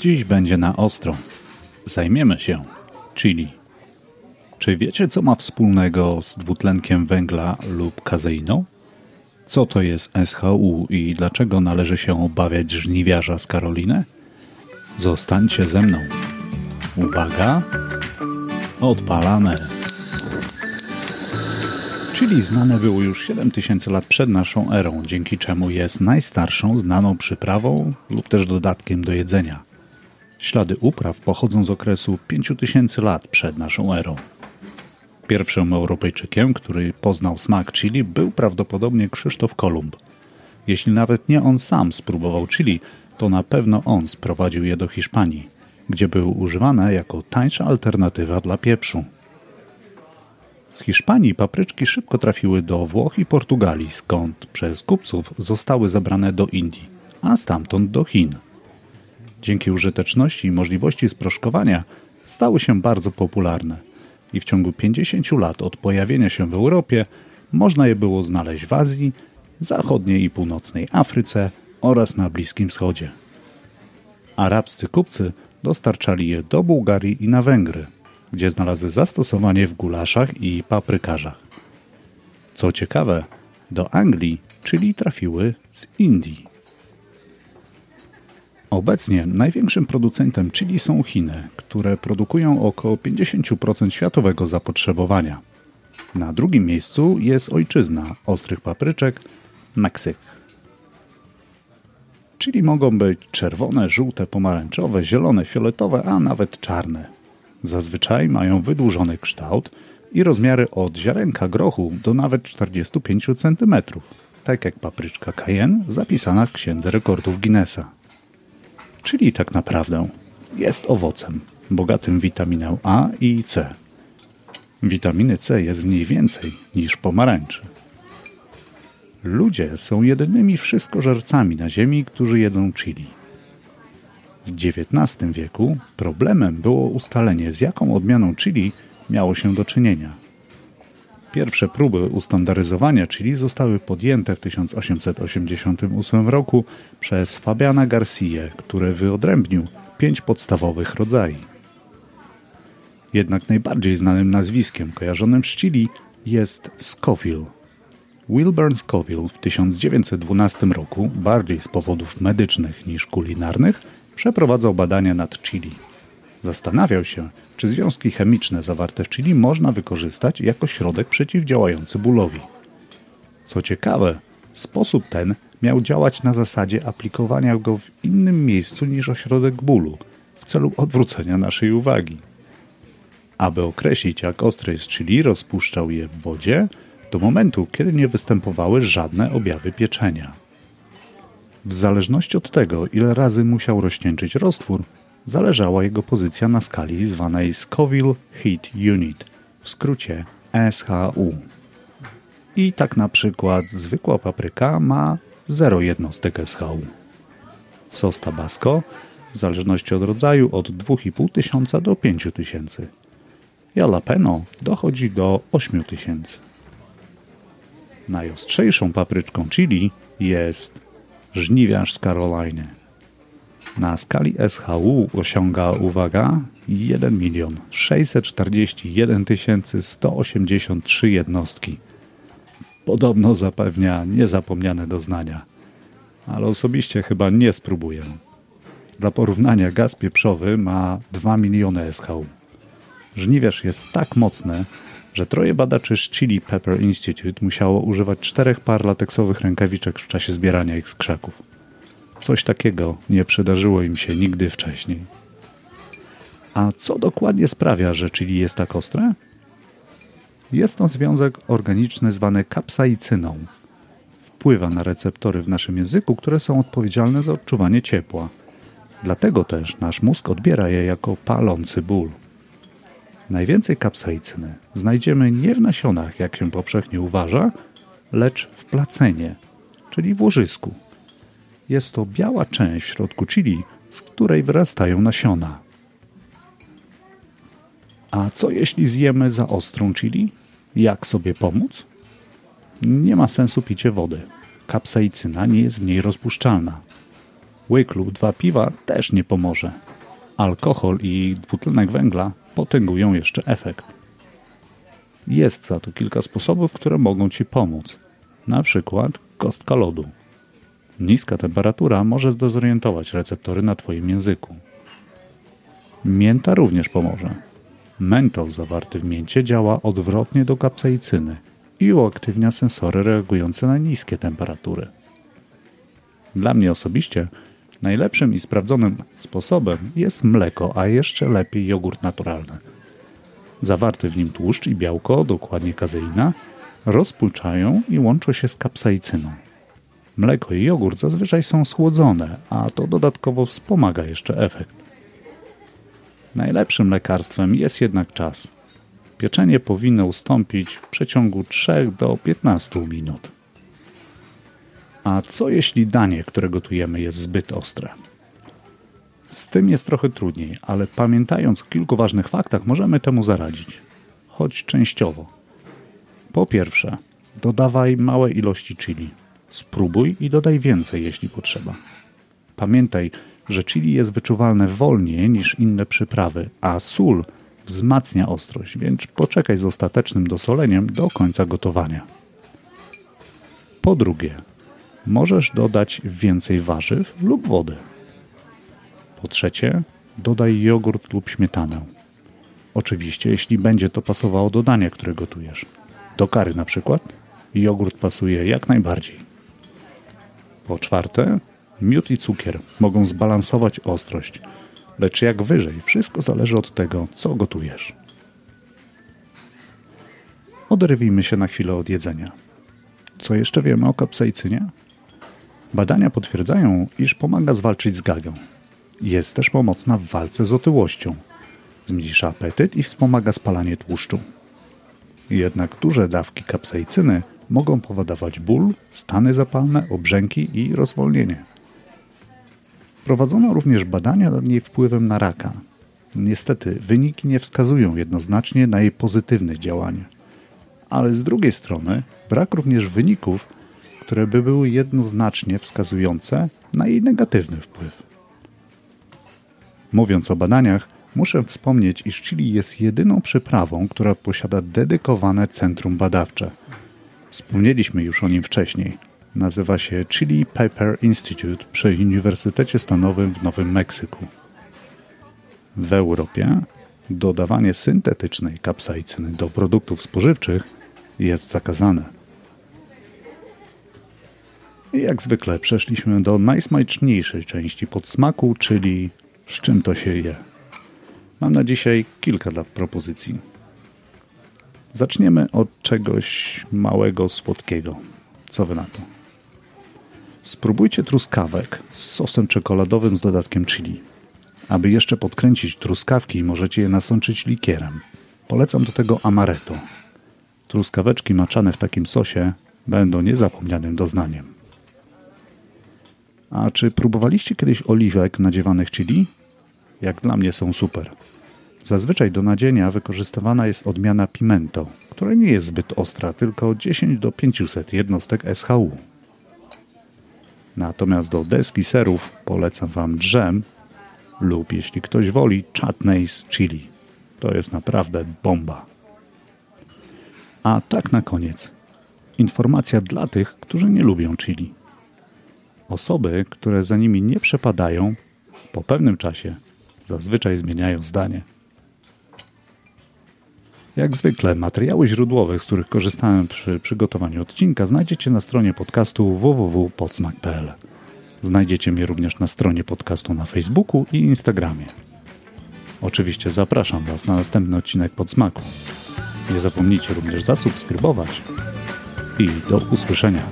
Dziś będzie na ostro. Zajmiemy się chili. Czy wiecie, co ma wspólnego z dwutlenkiem węgla lub kazeiną? Co to jest SHU i dlaczego należy się obawiać żniwiarza z Karoliny? Zostańcie ze mną. Uwaga, odpalamy. Chili znane było już 7000 lat przed naszą erą, dzięki czemu jest najstarszą znaną przyprawą lub też dodatkiem do jedzenia. Ślady upraw pochodzą z okresu 5000 lat przed naszą erą. Pierwszym Europejczykiem, który poznał smak chili, był prawdopodobnie Krzysztof Kolumb. Jeśli nawet nie on sam spróbował chili, to na pewno on sprowadził je do Hiszpanii, gdzie były używane jako tańsza alternatywa dla pieprzu. Z Hiszpanii papryczki szybko trafiły do Włoch i Portugalii, skąd przez kupców zostały zabrane do Indii, a stamtąd do Chin. Dzięki użyteczności i możliwości sproszkowania stały się bardzo popularne i w ciągu 50 lat od pojawienia się w Europie można je było znaleźć w Azji, zachodniej i północnej Afryce oraz na Bliskim Wschodzie. Arabscy kupcy dostarczali je do Bułgarii i na Węgry, gdzie znalazły zastosowanie w gulaszach i paprykarzach. Co ciekawe, do Anglii, czyli trafiły z Indii. Obecnie największym producentem chili są Chiny, które produkują około 50% światowego zapotrzebowania. Na drugim miejscu jest ojczyzna ostrych papryczek Meksyk. Chili mogą być czerwone, żółte, pomarańczowe, zielone, fioletowe, a nawet czarne. Zazwyczaj mają wydłużony kształt i rozmiary od ziarenka grochu do nawet 45 cm, tak jak papryczka cayenne zapisana w Księdze Rekordów Guinnessa. Czyli tak naprawdę jest owocem bogatym w witaminę A i C. Witaminy C jest w niej więcej niż pomarańczy. Ludzie są jedynymi wszystkożercami na Ziemi, którzy jedzą chili. W XIX wieku problemem było ustalenie, z jaką odmianą chili miało się do czynienia. Pierwsze próby ustandaryzowania chili zostały podjęte w 1888 roku przez Fabiana Garcia, który wyodrębnił pięć podstawowych rodzajów. Jednak najbardziej znanym nazwiskiem kojarzonym z chili jest Scoville. Wilburn Scoville w 1912 roku, bardziej z powodów medycznych niż kulinarnych, przeprowadzał badania nad chili. Zastanawiał się, czy związki chemiczne zawarte w chili można wykorzystać jako środek przeciwdziałający bólowi. Co ciekawe, sposób ten miał działać na zasadzie aplikowania go w innym miejscu niż ośrodek bólu, w celu odwrócenia naszej uwagi. Aby określić, jak ostre jest chili, rozpuszczał je w wodzie do momentu, kiedy nie występowały żadne objawy pieczenia. W zależności od tego, ile razy musiał rozcieńczyć roztwór, zależała jego pozycja na skali zwanej Scoville Heat Unit, w skrócie SHU. I tak na przykład zwykła papryka ma 0 jednostek SHU. Sos tabasco w zależności od rodzaju od 2500 do 5000. Jalapeno dochodzi do 8000. Najostrzejszą papryczką chili jest żniwiarz z Karoliny. Na skali SHU osiąga, uwaga, 1 milion 641 183 jednostki. Podobno zapewnia niezapomniane doznania, ale osobiście chyba nie spróbuję. Dla porównania gaz pieprzowy ma 2 miliony SHU. Żniwiarz jest tak mocny, że troje badaczy z Chili Pepper Institute musiało używać czterech par lateksowych rękawiczek w czasie zbierania ich z krzaków. Coś takiego nie przydarzyło im się nigdy wcześniej. A co dokładnie sprawia, że chili jest tak ostre? Jest to związek organiczny zwany kapsaicyną. Wpływa na receptory w naszym języku, które są odpowiedzialne za odczuwanie ciepła. Dlatego też nasz mózg odbiera je jako palący ból. Najwięcej kapsaicyny znajdziemy nie w nasionach, jak się powszechnie uważa, lecz w placenie, czyli w łożysku. Jest to biała część w środku chili, z której wyrastają nasiona. A co jeśli zjemy za ostrą chili? Jak sobie pomóc? Nie ma sensu picie wody. Kapsaicyna nie jest w niej rozpuszczalna. Łyk lub dwa piwa też nie pomoże. Alkohol i dwutlenek węgla potęgują jeszcze efekt. Jest za to kilka sposobów, które mogą Ci pomóc. Na przykład kostka lodu. Niska temperatura może zdezorientować receptory na Twoim języku. Mięta również pomoże. Mentol zawarty w mięcie działa odwrotnie do kapsaicyny i uaktywnia sensory reagujące na niskie temperatury. Dla mnie osobiście najlepszym i sprawdzonym sposobem jest mleko, a jeszcze lepiej jogurt naturalny. Zawarty w nim tłuszcz i białko, dokładnie kazeina, rozpulczają i łączą się z kapsaicyną. Mleko i jogurt zazwyczaj są schłodzone, a to dodatkowo wspomaga jeszcze efekt. Najlepszym lekarstwem jest jednak czas. Pieczenie powinno ustąpić w przeciągu 3 do 15 minut. A co jeśli danie, które gotujemy, jest zbyt ostre? Z tym jest trochę trudniej, ale pamiętając o kilku ważnych faktach, możemy temu zaradzić, choć częściowo. Po pierwsze, dodawaj małe ilości chili. Spróbuj i dodaj więcej, jeśli potrzeba. Pamiętaj, że chili jest wyczuwalne wolniej niż inne przyprawy, a sól wzmacnia ostrość, więc poczekaj z ostatecznym dosoleniem do końca gotowania. Po drugie, możesz dodać więcej warzyw lub wody. Po trzecie, dodaj jogurt lub śmietanę. Oczywiście, jeśli będzie to pasowało do dania, które gotujesz. Do kary na przykład jogurt pasuje jak najbardziej. Po czwarte, miód i cukier mogą zbalansować ostrość, lecz jak wyżej, wszystko zależy od tego, co gotujesz. Oderwijmy się na chwilę od jedzenia. Co jeszcze wiemy o kapsaicynie? Badania potwierdzają, iż pomaga zwalczyć zgagę. Jest też pomocna w walce z otyłością. Zmniejsza apetyt i wspomaga spalanie tłuszczu. Jednak duże dawki kapsaicyny mogą powodować ból, stany zapalne, obrzęki i rozwolnienie. Prowadzono również badania nad jej wpływem na raka. Niestety, wyniki nie wskazują jednoznacznie na jej pozytywne działanie. Ale z drugiej strony, brak również wyników, które by były jednoznacznie wskazujące na jej negatywny wpływ. Mówiąc o badaniach, muszę wspomnieć, iż chili jest jedyną przyprawą, która posiada dedykowane centrum badawcze. Wspomnieliśmy już o nim wcześniej. Nazywa się Chili Pepper Institute przy Uniwersytecie Stanowym w Nowym Meksyku. W Europie dodawanie syntetycznej kapsaicyny do produktów spożywczych jest zakazane. I jak zwykle przeszliśmy do najsmaczniejszej części podsmaku, czyli z czym to się je. Mam na dzisiaj kilka dla propozycji. Zaczniemy od czegoś małego, słodkiego. Co wy na to? Spróbujcie truskawek z sosem czekoladowym z dodatkiem chili. Aby jeszcze podkręcić truskawki, możecie je nasączyć likierem. Polecam do tego amaretto. Truskaweczki maczane w takim sosie będą niezapomnianym doznaniem. A czy próbowaliście kiedyś oliwek nadziewanych chili? Jak dla mnie są super. Zazwyczaj do nadzienia wykorzystywana jest odmiana pimento, która nie jest zbyt ostra, tylko 10 do 500 jednostek SHU. Natomiast do deski serów polecam Wam drzem lub jeśli ktoś woli chutney z chili. To jest naprawdę bomba. A tak na koniec. Informacja dla tych, którzy nie lubią chili. Osoby, które za nimi nie przepadają, po pewnym czasie zazwyczaj zmieniają zdanie. Jak zwykle materiały źródłowe, z których korzystałem przy przygotowaniu odcinka znajdziecie na stronie podcastu www.podsmak.pl. Znajdziecie mnie również na stronie podcastu na Facebooku i Instagramie. Oczywiście zapraszam Was na następny odcinek Podsmaku. Nie zapomnijcie również zasubskrybować i do usłyszenia.